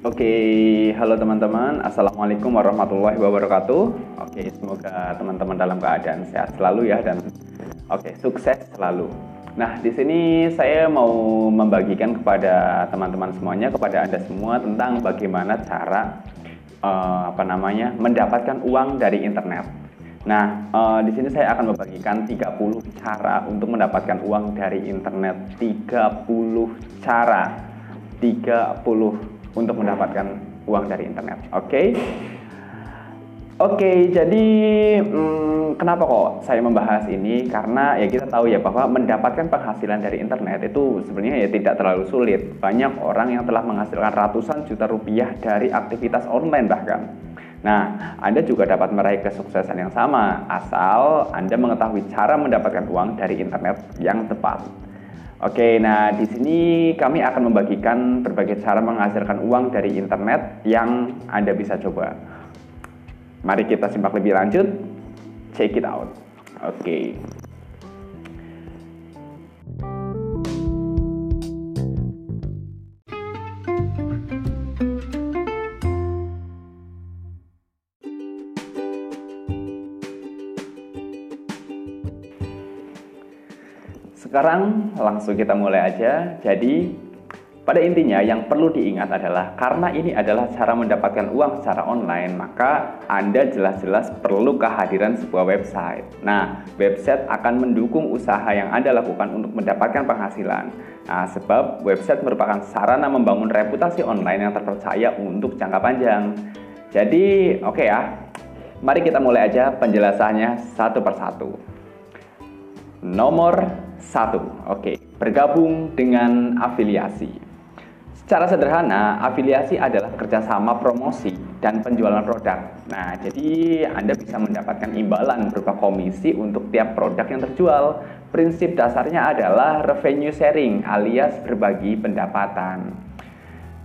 Oke, halo teman-teman. Assalamualaikum warahmatullahi wabarakatuh. Oke, semoga teman-teman dalam keadaan sehat selalu ya dan oke, sukses selalu. Nah, di sini saya mau membagikan kepada teman-teman semuanya, kepada Anda semua tentang bagaimana cara uh, apa namanya? mendapatkan uang dari internet. Nah, uh, di sini saya akan membagikan 30 cara untuk mendapatkan uang dari internet. 30 cara 30 untuk mendapatkan uang dari internet. Oke. Okay? Oke, okay, jadi hmm, kenapa kok saya membahas ini? Karena ya kita tahu ya bahwa mendapatkan penghasilan dari internet itu sebenarnya ya tidak terlalu sulit. Banyak orang yang telah menghasilkan ratusan juta rupiah dari aktivitas online bahkan. Nah, Anda juga dapat meraih kesuksesan yang sama asal Anda mengetahui cara mendapatkan uang dari internet yang tepat. Oke, nah di sini kami akan membagikan berbagai cara menghasilkan uang dari internet yang Anda bisa coba. Mari kita simak lebih lanjut. Check it out. Oke. Sekarang langsung kita mulai aja. Jadi pada intinya yang perlu diingat adalah karena ini adalah cara mendapatkan uang secara online, maka Anda jelas-jelas perlu kehadiran sebuah website. Nah, website akan mendukung usaha yang Anda lakukan untuk mendapatkan penghasilan. Nah, sebab website merupakan sarana membangun reputasi online yang terpercaya untuk jangka panjang. Jadi, oke okay ya. Mari kita mulai aja penjelasannya satu persatu. Nomor satu, oke, bergabung dengan afiliasi. Secara sederhana, afiliasi adalah kerjasama promosi dan penjualan produk. Nah, jadi Anda bisa mendapatkan imbalan berupa komisi untuk tiap produk yang terjual. Prinsip dasarnya adalah revenue sharing alias berbagi pendapatan.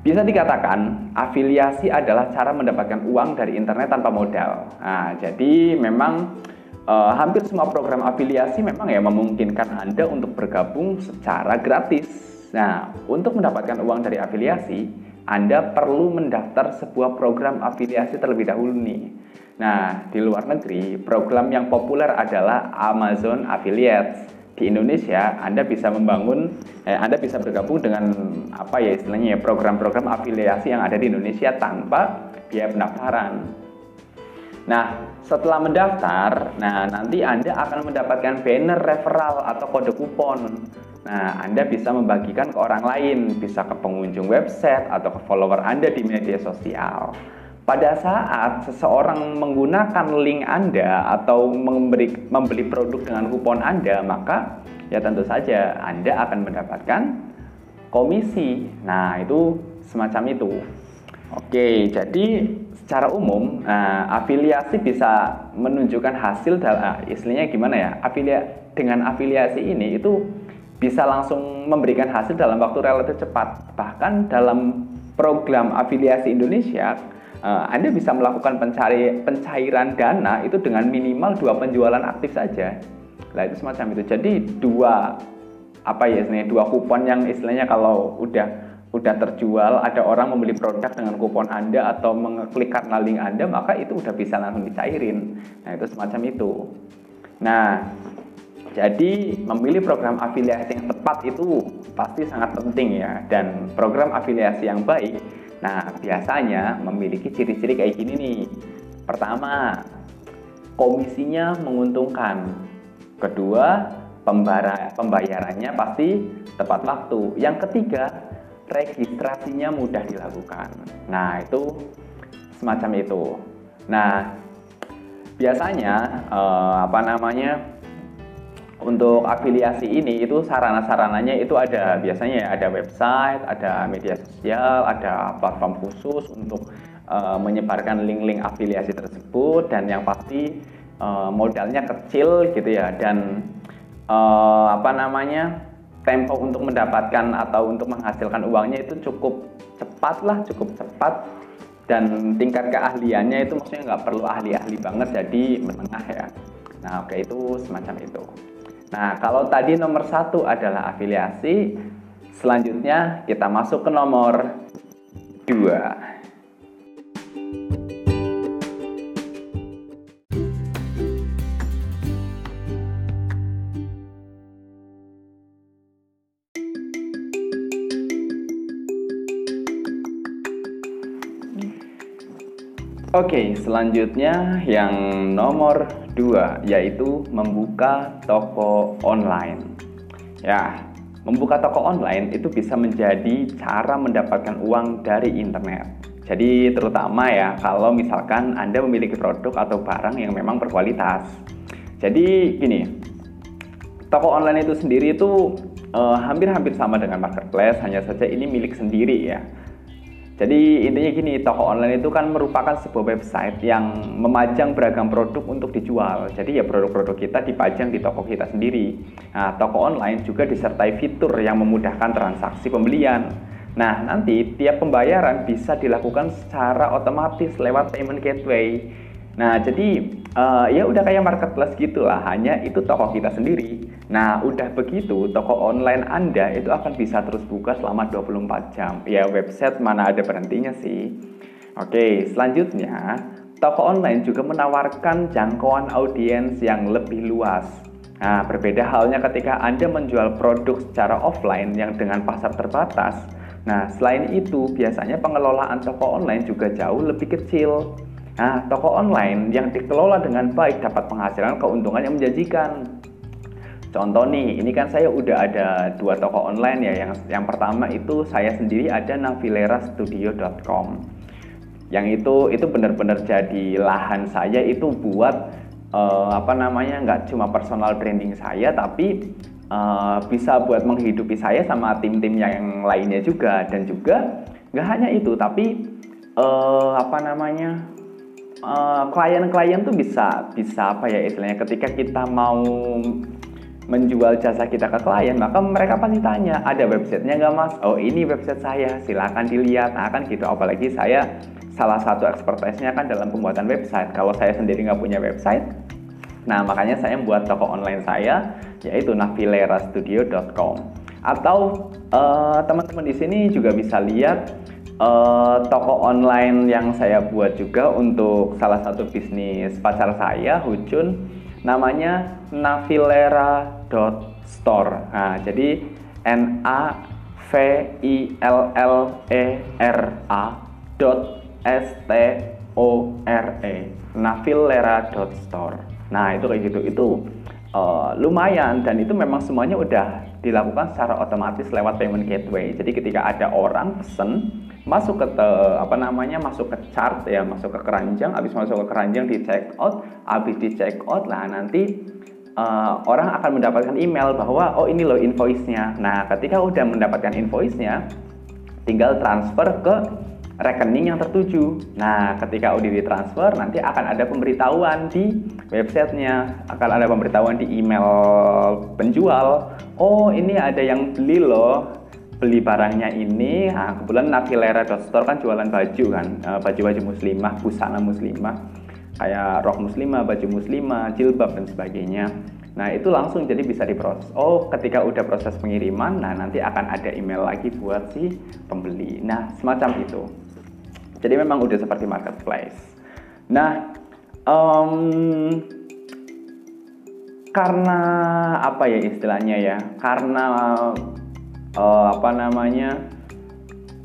Bisa dikatakan, afiliasi adalah cara mendapatkan uang dari internet tanpa modal. Nah, jadi memang uh, hampir semua program afiliasi memang ya memungkinkan Anda untuk bergabung secara gratis. Nah, untuk mendapatkan uang dari afiliasi, Anda perlu mendaftar sebuah program afiliasi terlebih dahulu nih. Nah, di luar negeri, program yang populer adalah Amazon Affiliates. Di Indonesia, Anda bisa membangun, eh, Anda bisa bergabung dengan apa ya istilahnya ya program-program afiliasi yang ada di Indonesia tanpa biaya pendaftaran. Nah, setelah mendaftar, nah nanti Anda akan mendapatkan banner referral atau kode kupon. Nah, Anda bisa membagikan ke orang lain, bisa ke pengunjung website atau ke follower Anda di media sosial. Pada saat seseorang menggunakan link Anda atau memberi, membeli produk dengan kupon Anda, maka ya tentu saja Anda akan mendapatkan komisi. Nah, itu semacam itu. Oke, jadi secara umum uh, afiliasi bisa menunjukkan hasil dalam uh, istilahnya gimana ya afilia dengan afiliasi ini itu bisa langsung memberikan hasil dalam waktu relatif cepat. Bahkan dalam program afiliasi Indonesia uh, Anda bisa melakukan pencari pencairan dana itu dengan minimal dua penjualan aktif saja. Lah itu semacam itu. Jadi dua apa ya istilahnya dua kupon yang istilahnya kalau udah udah terjual, ada orang membeli produk dengan kupon Anda atau mengeklik karena link Anda, maka itu udah bisa langsung dicairin. Nah, itu semacam itu. Nah, jadi memilih program afiliasi yang tepat itu pasti sangat penting ya dan program afiliasi yang baik. Nah, biasanya memiliki ciri-ciri kayak gini nih. Pertama, komisinya menguntungkan. Kedua, pembayarannya pasti tepat waktu. Yang ketiga, registrasinya mudah dilakukan. Nah, itu semacam itu. Nah, biasanya eh, apa namanya? Untuk afiliasi ini itu sarana-sarananya itu ada biasanya ada website, ada media sosial, ada platform khusus untuk eh, menyebarkan link-link afiliasi tersebut dan yang pasti eh, modalnya kecil gitu ya dan eh, apa namanya? Tempo untuk mendapatkan atau untuk menghasilkan uangnya itu cukup cepat lah, cukup cepat dan tingkat keahliannya itu maksudnya nggak perlu ahli-ahli banget jadi menengah ya. Nah oke itu semacam itu. Nah kalau tadi nomor satu adalah afiliasi, selanjutnya kita masuk ke nomor 2. Oke, selanjutnya yang nomor dua yaitu membuka toko online. Ya, membuka toko online itu bisa menjadi cara mendapatkan uang dari internet. Jadi terutama ya kalau misalkan Anda memiliki produk atau barang yang memang berkualitas. Jadi gini, toko online itu sendiri itu eh, hampir-hampir uh, sama dengan marketplace, hanya saja ini milik sendiri ya jadi intinya gini, toko online itu kan merupakan sebuah website yang memajang beragam produk untuk dijual. Jadi ya produk-produk kita dipajang di toko kita sendiri. Nah, toko online juga disertai fitur yang memudahkan transaksi pembelian. Nah, nanti tiap pembayaran bisa dilakukan secara otomatis lewat payment gateway. Nah, jadi uh, ya udah kayak marketplace gitulah, hanya itu toko kita sendiri. Nah, udah begitu, toko online Anda itu akan bisa terus buka selama 24 jam. Ya, website mana ada berhentinya sih. Oke, selanjutnya, toko online juga menawarkan jangkauan audiens yang lebih luas. Nah, berbeda halnya ketika Anda menjual produk secara offline yang dengan pasar terbatas. Nah, selain itu, biasanya pengelolaan toko online juga jauh lebih kecil. Nah, toko online yang dikelola dengan baik dapat penghasilan keuntungan yang menjanjikan. Contoh nih, ini kan saya udah ada dua toko online ya. Yang yang pertama itu saya sendiri ada navilerastudio.com. Yang itu itu benar-benar jadi lahan saya itu buat uh, apa namanya nggak cuma personal branding saya tapi uh, bisa buat menghidupi saya sama tim-tim yang lainnya juga dan juga nggak hanya itu tapi uh, apa namanya klien-klien uh, tuh bisa bisa apa ya istilahnya? Ketika kita mau menjual jasa kita ke klien maka mereka pasti tanya ada websitenya nggak mas? Oh ini website saya silahkan dilihat. Nah kan gitu. Apalagi saya salah satu expertise-nya kan dalam pembuatan website. Kalau saya sendiri nggak punya website nah makanya saya membuat toko online saya yaitu navilerastudio.com atau uh, teman-teman di sini juga bisa lihat uh, toko online yang saya buat juga untuk salah satu bisnis pacar saya, Hujun, namanya navilera.store. Nah, jadi N A V I L L E R A dot S T O R E navilera.store. Nah, itu kayak gitu. Itu uh, lumayan dan itu memang semuanya udah dilakukan secara otomatis lewat payment gateway. Jadi ketika ada orang pesen masuk ke apa namanya masuk ke chart ya masuk ke keranjang habis masuk ke keranjang di check out habis di check out lah nanti uh, orang akan mendapatkan email bahwa oh ini loh invoice-nya nah ketika udah mendapatkan invoice-nya tinggal transfer ke rekening yang tertuju. Nah, ketika udah ditransfer, nanti akan ada pemberitahuan di websitenya, akan ada pemberitahuan di email penjual. Oh, ini ada yang beli loh, beli barangnya ini. Nah, kebetulan Navilera.store kan jualan baju kan, eh, baju-baju muslimah, busana muslimah, kayak rok muslimah, baju muslimah, jilbab dan sebagainya. Nah, itu langsung jadi bisa diproses. Oh, ketika udah proses pengiriman, nah nanti akan ada email lagi buat si pembeli. Nah, semacam itu. Jadi memang udah seperti marketplace. Nah, um, karena apa ya istilahnya ya? Karena uh, apa namanya?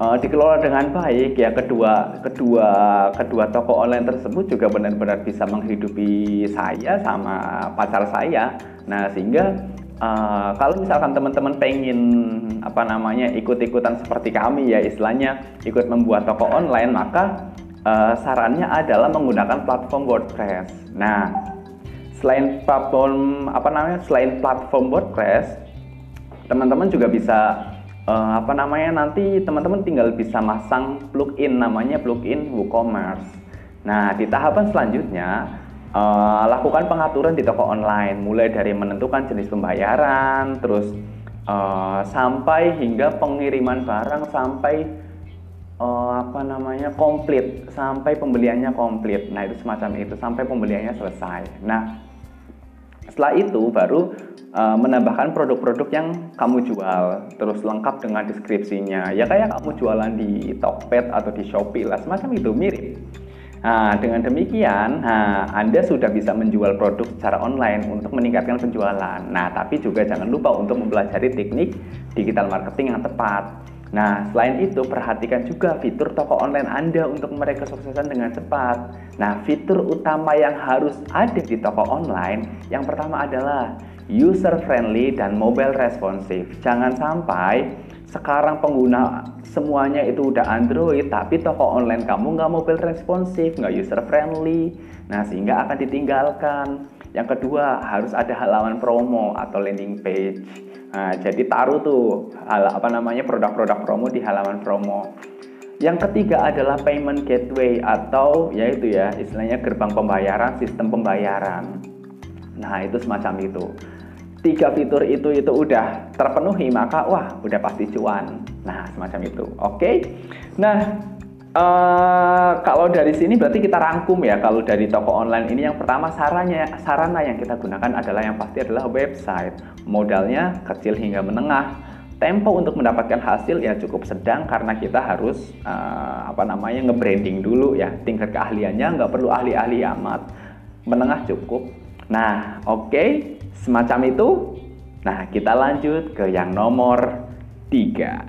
Uh, dikelola dengan baik ya kedua kedua kedua toko online tersebut juga benar-benar bisa menghidupi saya sama pacar saya nah sehingga uh, kalau misalkan teman-teman pengen apa namanya ikut-ikutan seperti kami ya istilahnya ikut membuat toko online maka uh, sarannya adalah menggunakan platform WordPress. Nah, selain platform apa namanya selain platform WordPress, teman-teman juga bisa uh, apa namanya nanti teman-teman tinggal bisa masang plugin namanya plugin WooCommerce. Nah, di tahapan selanjutnya uh, lakukan pengaturan di toko online mulai dari menentukan jenis pembayaran terus uh, sampai hingga pengiriman barang sampai uh, apa namanya komplit sampai pembeliannya komplit nah itu semacam itu sampai pembeliannya selesai nah Setelah itu baru uh, menambahkan produk-produk yang kamu jual, terus lengkap dengan deskripsinya. Ya kayak kamu jualan di Tokped atau di Shopee lah, semacam itu mirip. Nah, dengan demikian, nah, Anda sudah bisa menjual produk secara online untuk meningkatkan penjualan. Nah, tapi juga jangan lupa untuk mempelajari teknik digital marketing yang tepat. Nah, selain itu, perhatikan juga fitur toko online Anda untuk meraih kesuksesan dengan cepat. Nah, fitur utama yang harus ada di toko online, yang pertama adalah user friendly dan mobile responsive. Jangan sampai sekarang pengguna semuanya itu udah Android tapi toko online kamu nggak mobile responsif nggak user friendly nah sehingga akan ditinggalkan yang kedua harus ada halaman promo atau landing page. Nah, jadi taruh tuh apa namanya produk-produk promo di halaman promo. Yang ketiga adalah payment gateway atau yaitu ya istilahnya gerbang pembayaran sistem pembayaran. Nah itu semacam itu. Tiga fitur itu itu udah terpenuhi maka wah udah pasti cuan. Nah semacam itu. Oke? Okay? nah Uh, kalau dari sini berarti kita rangkum ya kalau dari toko online ini yang pertama sarannya sarana yang kita gunakan adalah yang pasti adalah website modalnya kecil hingga menengah tempo untuk mendapatkan hasil ya cukup sedang karena kita harus uh, apa namanya nge-branding dulu ya tingkat keahliannya nggak perlu ahli-ahli amat menengah cukup nah oke okay. Semacam itu. Nah, kita lanjut ke yang nomor tiga.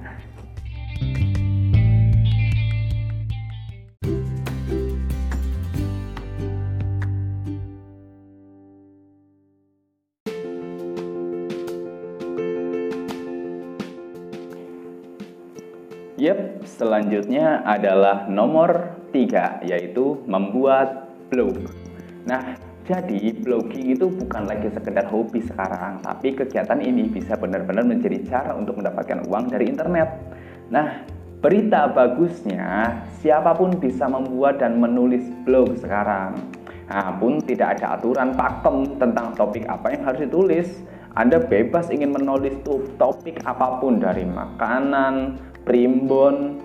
Yep, selanjutnya adalah nomor tiga, yaitu membuat blog. Nah, jadi blogging itu bukan lagi sekedar hobi sekarang, tapi kegiatan ini bisa benar-benar menjadi cara untuk mendapatkan uang dari internet. Nah, berita bagusnya siapa pun bisa membuat dan menulis blog sekarang. Nah, pun tidak ada aturan pakem tentang topik apa yang harus ditulis. Anda bebas ingin menulis topik apa pun dari makanan, primbon,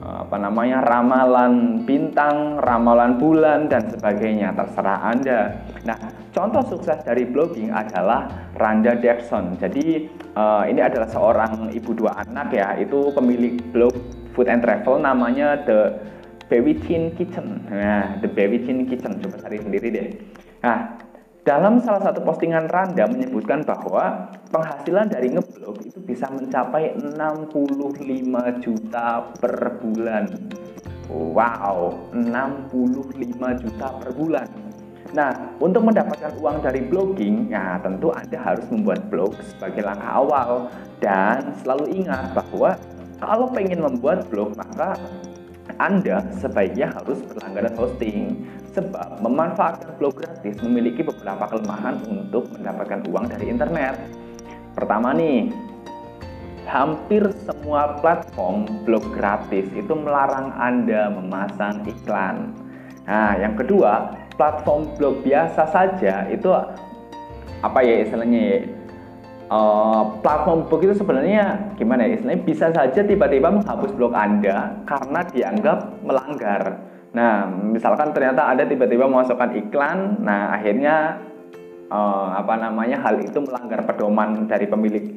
apa namanya ramalan bintang, ramalan bulan dan sebagainya terserah Anda. Nah, contoh sukses dari blogging adalah Randa Jackson. Jadi uh, ini adalah seorang ibu dua anak ya, itu pemilik blog food and travel namanya The Chin Kitchen. Nah, The Chin Kitchen coba cari sendiri deh. Nah, dalam salah satu postingan Randa menyebutkan bahwa penghasilan dari ngeblog itu bisa mencapai 65 juta per bulan. Wow, 65 juta per bulan. Nah, untuk mendapatkan uang dari blogging, ya tentu Anda harus membuat blog sebagai langkah awal. Dan selalu ingat bahwa kalau pengen membuat blog, maka anda sebaiknya harus berlangganan hosting sebab memanfaatkan blog gratis memiliki beberapa kelemahan untuk mendapatkan uang dari internet. Pertama nih, hampir semua platform blog gratis itu melarang Anda memasang iklan. Nah, yang kedua, platform blog biasa saja itu apa ya istilahnya ya, uh, platform blog itu sebenarnya gimana ya istilahnya bisa saja tiba-tiba menghapus blog Anda karena dianggap melanggar. Nah, misalkan ternyata Anda tiba-tiba memasukkan iklan, nah akhirnya uh, apa namanya hal itu melanggar pedoman dari pemilik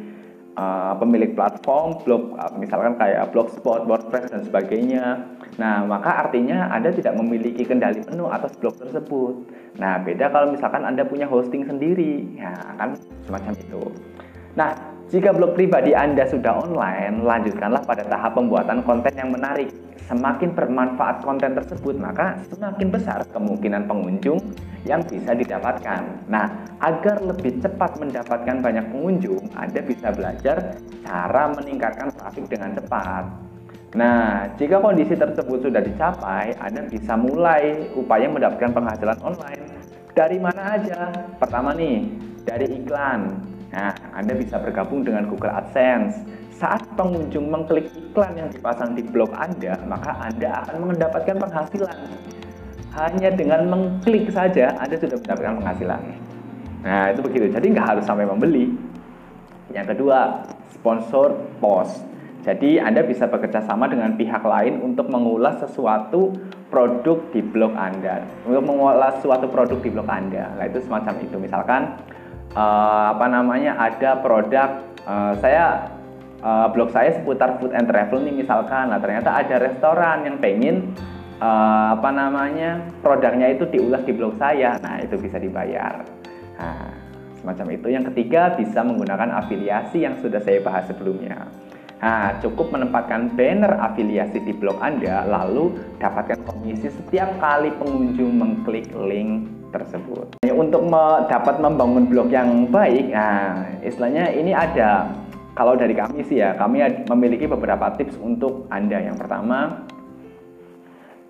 uh, pemilik platform blog uh, misalkan kayak blogspot, WordPress dan sebagainya. Nah, maka artinya Anda tidak memiliki kendali penuh atas blog tersebut. Nah, beda kalau misalkan Anda punya hosting sendiri, ya kan semacam itu. Nah, jika blog pribadi Anda sudah online, lanjutkanlah pada tahap pembuatan konten yang menarik. Semakin bermanfaat konten tersebut, maka semakin besar kemungkinan pengunjung yang bisa didapatkan. Nah, agar lebih cepat mendapatkan banyak pengunjung, Anda bisa belajar cara meningkatkan traffic dengan cepat. Nah, jika kondisi tersebut sudah dicapai, Anda bisa mulai upaya mendapatkan penghasilan online. Dari mana aja? Pertama nih, dari iklan. Nah, Anda bisa bergabung dengan Google AdSense. Saat pengunjung mengklik iklan yang dipasang di blog Anda, maka Anda akan mendapatkan penghasilan. Hanya dengan mengklik saja, Anda sudah mendapatkan penghasilan. Nah, itu begitu. Jadi nggak harus sampai membeli. Yang kedua, sponsor post. Jadi Anda bisa bekerja sama dengan pihak lain untuk mengulas sesuatu produk di blog Anda. Untuk mengulas suatu produk di blog Anda. Nah, itu semacam itu. Misalkan uh, apa namanya ada produk uh, saya uh, blog saya seputar food and travel nih misalkan. Nah ternyata ada restoran yang pengen uh, apa namanya produknya itu diulas di blog saya. Nah itu bisa dibayar. Nah semacam itu. Yang ketiga bisa menggunakan afiliasi yang sudah saya bahas sebelumnya. Nah, cukup menempatkan banner afiliasi di blog Anda, lalu dapatkan komisi setiap kali pengunjung mengklik link tersebut. Untuk me dapat membangun blog yang baik, nah, istilahnya ini ada, kalau dari kami sih ya, kami memiliki beberapa tips untuk Anda. Yang pertama,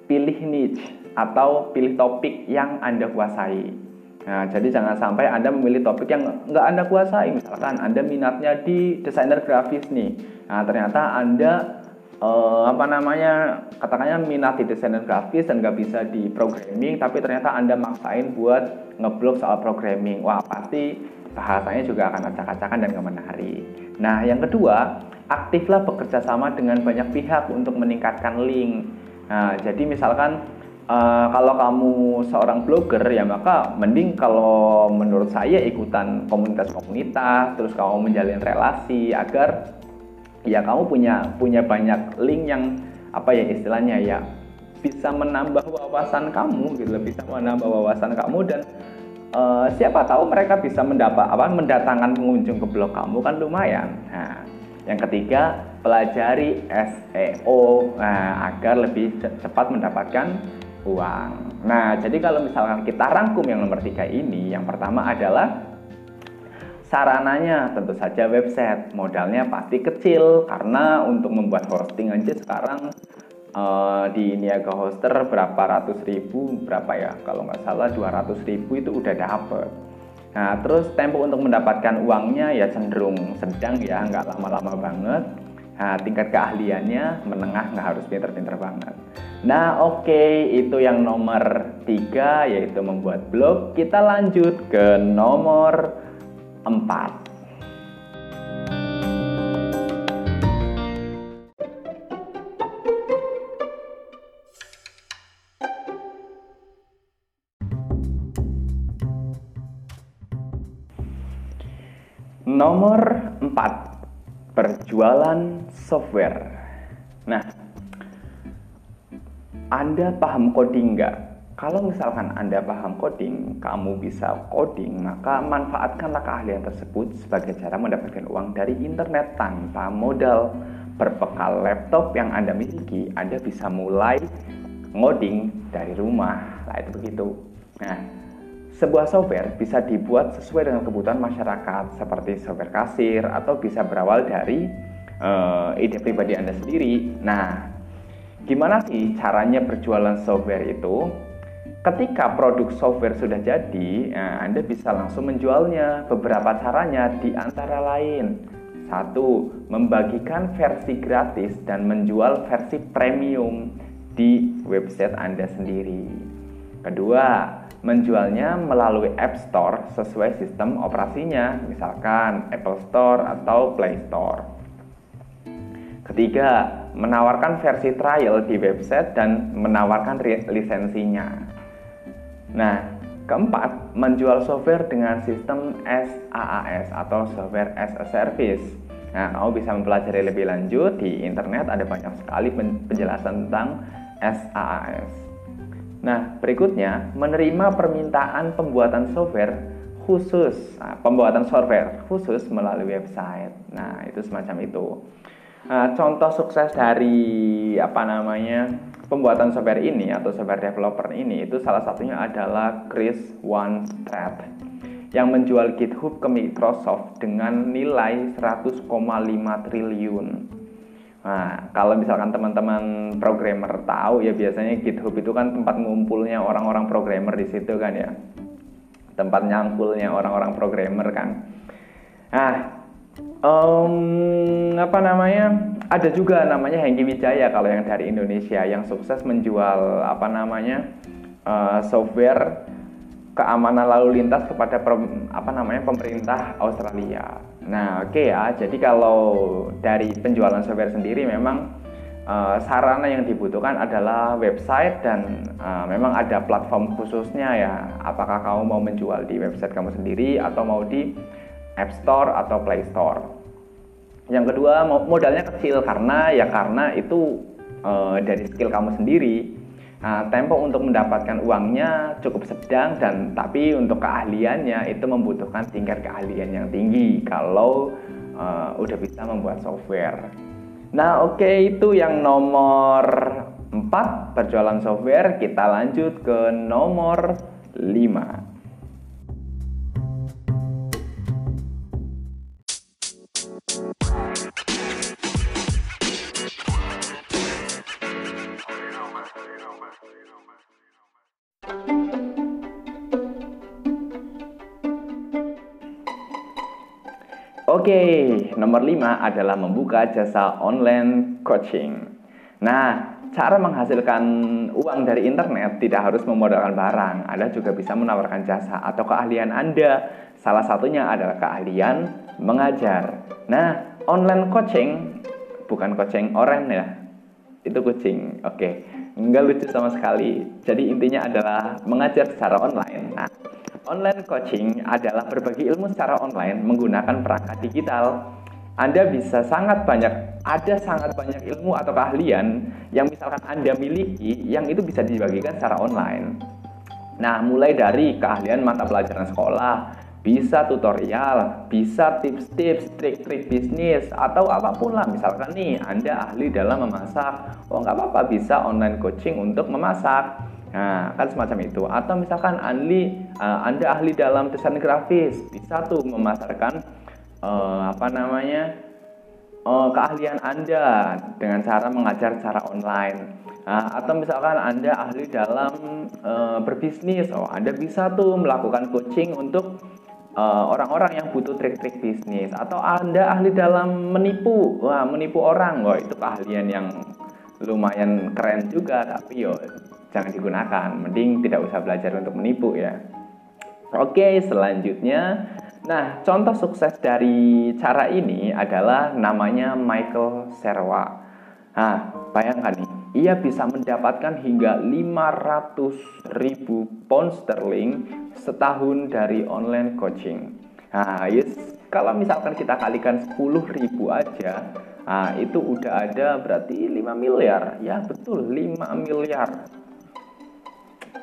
pilih niche atau pilih topik yang Anda kuasai. Nah, jadi jangan sampai Anda memilih topik yang nggak Anda kuasai. Misalkan Anda minatnya di desainer grafis nih. Nah, ternyata Anda eh, apa namanya katakannya minat di desainer grafis dan nggak bisa di programming, tapi ternyata Anda maksain buat ngeblok soal programming. Wah, pasti bahasanya juga akan acak-acakan dan nggak menarik. Nah, yang kedua, aktiflah bekerja sama dengan banyak pihak untuk meningkatkan link. Nah, jadi misalkan Uh, kalau kamu seorang blogger ya maka mending kalau menurut saya ikutan komunitas-komunitas terus kamu menjalin relasi agar ya kamu punya punya banyak link yang apa ya istilahnya ya bisa menambah wawasan kamu gitu bisa menambah wawasan kamu dan uh, siapa tahu mereka bisa mendapat apa mendatangkan pengunjung ke blog kamu kan lumayan nah yang ketiga pelajari SEO nah, agar lebih cepat mendapatkan uang. Nah, jadi kalau misalkan kita rangkum yang nomor tiga ini, yang pertama adalah sarananya tentu saja website. Modalnya pasti kecil karena untuk membuat hosting aja sekarang uh, di Niaga Hoster berapa ratus ribu, berapa ya? Kalau nggak salah 200 ribu itu udah dapet. Nah, terus tempo untuk mendapatkan uangnya ya cenderung sedang ya, nggak lama-lama banget. Nah, tingkat keahliannya menengah nggak harus pinter-pinter banget. Nah, oke, okay, itu yang nomor tiga yaitu membuat blog. Kita lanjut ke nomor empat. Nomor empat Perjualan software. Nah, Anda paham coding nggak? Kalau misalkan Anda paham coding, kamu bisa coding, maka manfaatkanlah keahlian tersebut sebagai cara mendapatkan uang dari internet tanpa modal. Berbekal laptop yang Anda miliki, Anda bisa mulai ngoding dari rumah. Nah, itu begitu. Nah, sebuah software bisa dibuat sesuai dengan kebutuhan masyarakat seperti software kasir atau bisa berawal dari uh, ide pribadi Anda sendiri. Nah, gimana sih caranya berjualan software itu? Ketika produk software sudah jadi, nah, Anda bisa langsung menjualnya. Beberapa caranya di antara lain. Satu, membagikan versi gratis dan menjual versi premium di website Anda sendiri. Kedua, menjualnya melalui App Store sesuai sistem operasinya, misalkan Apple Store atau Play Store. Ketiga, menawarkan versi trial di website dan menawarkan lisensinya. Nah, keempat, menjual software dengan sistem SaaS atau Software as a Service. Nah, kamu bisa mempelajari lebih lanjut di internet ada banyak sekali penjelasan tentang SaaS. Nah, berikutnya menerima permintaan pembuatan software khusus, nah, pembuatan software khusus melalui website. Nah, itu semacam itu. Nah, contoh sukses dari apa namanya pembuatan software ini atau software developer ini itu salah satunya adalah Chris One yang menjual GitHub ke Microsoft dengan nilai 100,5 triliun. Nah, kalau misalkan teman-teman programmer tahu ya biasanya GitHub itu kan tempat ngumpulnya orang-orang programmer di situ kan ya. Tempat nyangkulnya orang-orang programmer kan. Nah, um, apa namanya? Ada juga namanya Hengki Wijaya kalau yang dari Indonesia yang sukses menjual apa namanya? Uh, software keamanan lalu lintas kepada apa namanya pemerintah Australia. Nah, oke okay ya. Jadi kalau dari penjualan software sendiri memang uh, sarana yang dibutuhkan adalah website dan uh, memang ada platform khususnya ya. Apakah kamu mau menjual di website kamu sendiri atau mau di App Store atau Play Store. Yang kedua modalnya kecil karena ya karena itu uh, dari skill kamu sendiri. Nah, tempo untuk mendapatkan uangnya cukup sedang dan tapi untuk keahliannya itu membutuhkan tingkat keahlian yang tinggi kalau uh, udah bisa membuat software. Nah, oke okay, itu yang nomor 4 perjualan software. Kita lanjut ke nomor 5. Oke, nomor 5 adalah membuka jasa online coaching. Nah, cara menghasilkan uang dari internet tidak harus memodalkan barang. Anda juga bisa menawarkan jasa atau keahlian Anda. Salah satunya adalah keahlian mengajar. Nah, online coaching bukan coaching oren ya. Itu kucing. Oke. Enggak lucu sama sekali. Jadi intinya adalah mengajar secara online. Nah, Online coaching adalah berbagi ilmu secara online menggunakan perangkat digital. Anda bisa sangat banyak, ada sangat banyak ilmu atau keahlian yang misalkan Anda miliki yang itu bisa dibagikan secara online. Nah, mulai dari keahlian mata pelajaran sekolah, bisa tutorial, bisa tips-tips, trik-trik bisnis, atau apa pun lah. Misalkan nih, Anda ahli dalam memasak, oh nggak apa-apa bisa online coaching untuk memasak. Nah, kan semacam itu. Atau misalkan ahli, uh, Anda ahli dalam desain grafis, bisa tuh memasarkan uh, apa namanya uh, keahlian Anda dengan cara mengajar secara online. Nah, atau misalkan Anda ahli dalam uh, berbisnis, oh Anda bisa tuh melakukan coaching untuk orang-orang uh, yang butuh trik-trik bisnis. Atau Anda ahli dalam menipu, wah menipu orang, wah itu keahlian yang lumayan keren juga, tapi yo jangan digunakan. Mending tidak usah belajar untuk menipu ya. Oke, selanjutnya. Nah, contoh sukses dari cara ini adalah namanya Michael Serwa. Nah, bayangkan nih, ia bisa mendapatkan hingga 500 ribu pound sterling setahun dari online coaching. Nah, yes, kalau misalkan kita kalikan 10 ribu aja, nah, itu udah ada berarti 5 miliar. Ya, betul, 5 miliar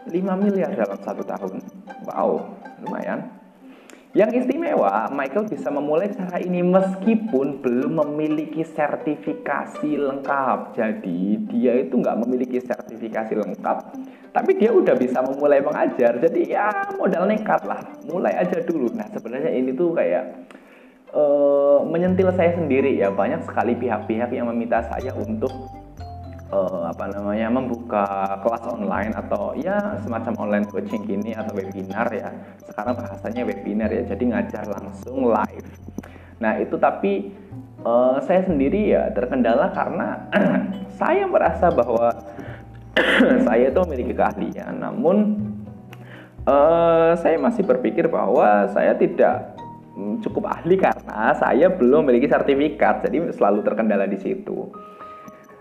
5 miliar dalam satu tahun. Wow, lumayan. Yang istimewa, Michael bisa memulai cara ini meskipun belum memiliki sertifikasi lengkap. Jadi dia itu nggak memiliki sertifikasi lengkap, tapi dia udah bisa memulai mengajar. Jadi ya modal nekat lah, mulai aja dulu. Nah sebenarnya ini tuh kayak uh, menyentil saya sendiri ya. Banyak sekali pihak-pihak yang meminta saya untuk uh, apa namanya membuka kelas online atau ya semacam online coaching gini atau webinar ya. Sekarang bahasanya webinar ya jadi ngajar langsung live. Nah itu tapi uh, saya sendiri ya terkendala karena saya merasa bahwa saya itu memiliki keahlian. Namun uh, saya masih berpikir bahwa saya tidak mm, cukup ahli karena saya belum memiliki sertifikat. Jadi selalu terkendala di situ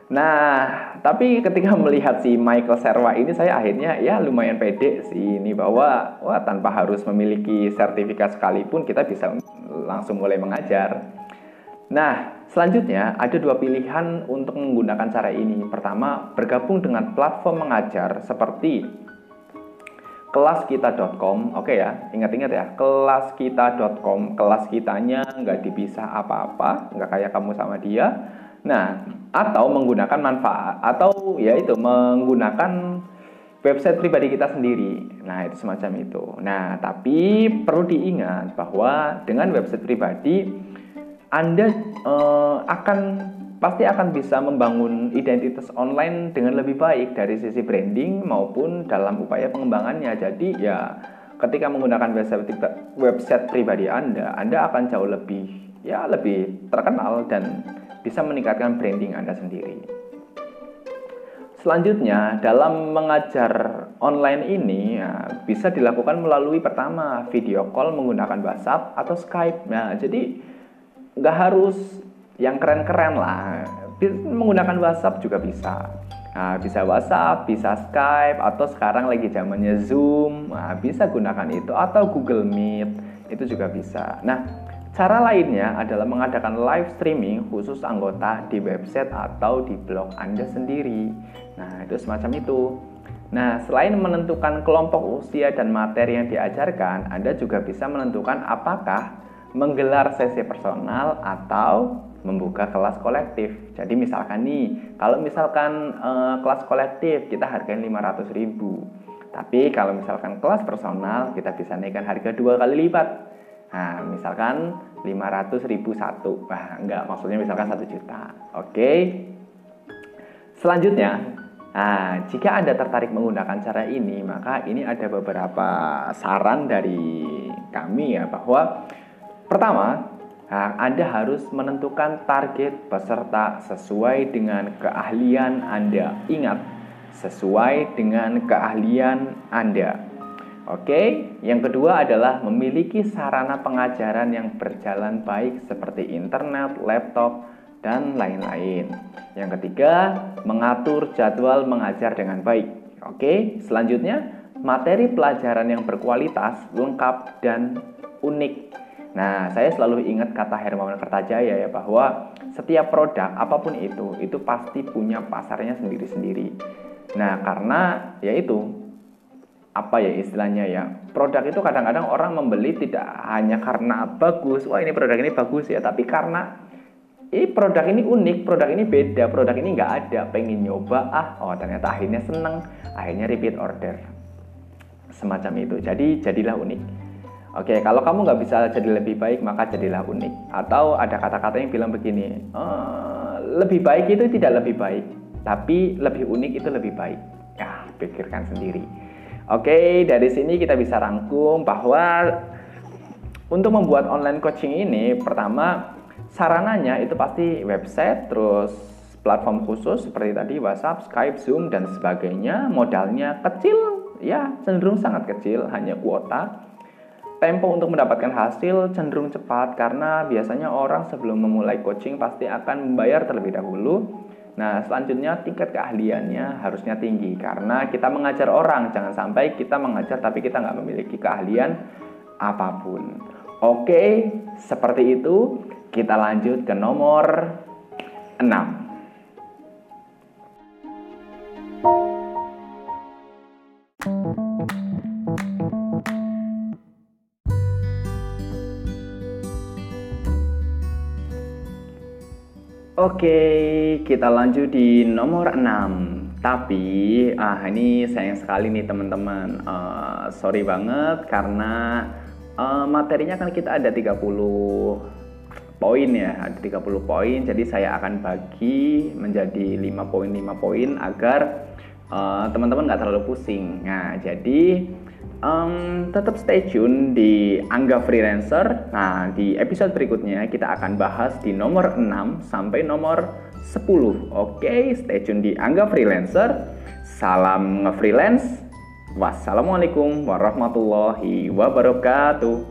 Nah, tapi ketika melihat si Michael Serwa ini saya akhirnya ya lumayan pede sih ini bahwa wah tanpa harus memiliki sertifikat sekalipun kita bisa langsung mulai mengajar. Nah, selanjutnya ada dua pilihan untuk menggunakan cara ini. Pertama, bergabung dengan platform mengajar seperti kelaskita.com. Oke ya, ingat-ingat ya, kelaskita.com. Kelas kitanya nggak dipisah apa-apa, nggak kayak kamu sama dia Nah, atau menggunakan manfaat atau ya itu menggunakan website pribadi kita sendiri. Nah, itu semacam itu. Nah, tapi perlu diingat bahwa dengan website pribadi Anda eh, akan pasti akan bisa membangun identitas online dengan lebih baik dari sisi branding maupun dalam upaya pengembangannya. Jadi ya ketika menggunakan website website pribadi Anda, Anda akan jauh lebih ya lebih terkenal dan bisa meningkatkan branding Anda sendiri. Selanjutnya, dalam mengajar online ini ya, bisa dilakukan melalui pertama video call menggunakan WhatsApp atau Skype. Nah, jadi nggak harus yang keren-keren lah. menggunakan WhatsApp juga bisa. Nah, bisa WhatsApp, bisa Skype, atau sekarang lagi zamannya Zoom, nah, bisa gunakan itu, atau Google Meet, itu juga bisa. Nah, cara lainnya adalah mengadakan live streaming khusus anggota di website atau di blog Anda sendiri. Nah, itu semacam itu. Nah, selain menentukan kelompok usia dan materi yang diajarkan, Anda juga bisa menentukan apakah menggelar sesi personal atau membuka kelas kolektif. Jadi misalkan nih, kalau misalkan eh, kelas kolektif kita hargain 500 ribu. Tapi kalau misalkan kelas personal kita bisa naikkan harga dua kali lipat. Nah, misalkan 500 ribu satu. Wah, enggak, maksudnya misalkan satu juta. Oke. Selanjutnya, Nah, jika Anda tertarik menggunakan cara ini, maka ini ada beberapa saran dari kami ya bahwa pertama, nah, Anda harus menentukan target peserta sesuai dengan keahlian Anda. Ingat, sesuai dengan keahlian Anda. Oke, yang kedua adalah memiliki sarana pengajaran yang berjalan baik seperti internet, laptop, dan lain-lain. Yang ketiga, mengatur jadwal mengajar dengan baik. Oke, selanjutnya materi pelajaran yang berkualitas, lengkap dan unik. Nah, saya selalu ingat kata Hermawan Kertajaya ya bahwa setiap produk apa pun itu itu pasti punya pasarnya sendiri-sendiri. Nah, karena yaitu apa ya istilahnya ya produk itu kadang-kadang orang membeli tidak hanya karena bagus wah ini produk ini bagus ya tapi karena ini produk ini unik, produk ini beda, produk ini nggak ada, pengen nyoba, ah, oh ternyata akhirnya seneng, akhirnya repeat order. Semacam itu, jadi jadilah unik. Oke, kalau kamu nggak bisa jadi lebih baik, maka jadilah unik. Atau ada kata-kata yang bilang begini, e, lebih baik itu tidak lebih baik, tapi lebih unik itu lebih baik. Ya, pikirkan sendiri. Oke, dari sini kita bisa rangkum bahwa untuk membuat online coaching ini, pertama Sarananya itu pasti website, terus platform khusus seperti tadi WhatsApp, Skype, Zoom dan sebagainya. Modalnya kecil, ya cenderung sangat kecil, hanya kuota. Tempo untuk mendapatkan hasil cenderung cepat karena biasanya orang sebelum memulai coaching pasti akan membayar terlebih dahulu. Nah, selanjutnya tingkat keahliannya harusnya tinggi karena kita mengajar orang, jangan sampai kita mengajar tapi kita nggak memiliki keahlian apa pun. Oke, seperti itu. Kita lanjut ke nomor 6. Oke, kita lanjut di nomor 6. Tapi, ah ini sayang sekali nih teman-teman. Uh, sorry banget karena uh, materinya kan kita ada 30 poin ya ada 30 poin jadi saya akan bagi menjadi 5 poin 5 poin agar uh, teman-teman nggak terlalu pusing nah jadi um, tetap stay tune di Angga Freelancer. Nah di episode berikutnya kita akan bahas di nomor 6 sampai nomor 10 oke stay tune di Angga Freelancer. Salam nge-freelance. Wassalamualaikum warahmatullahi wabarakatuh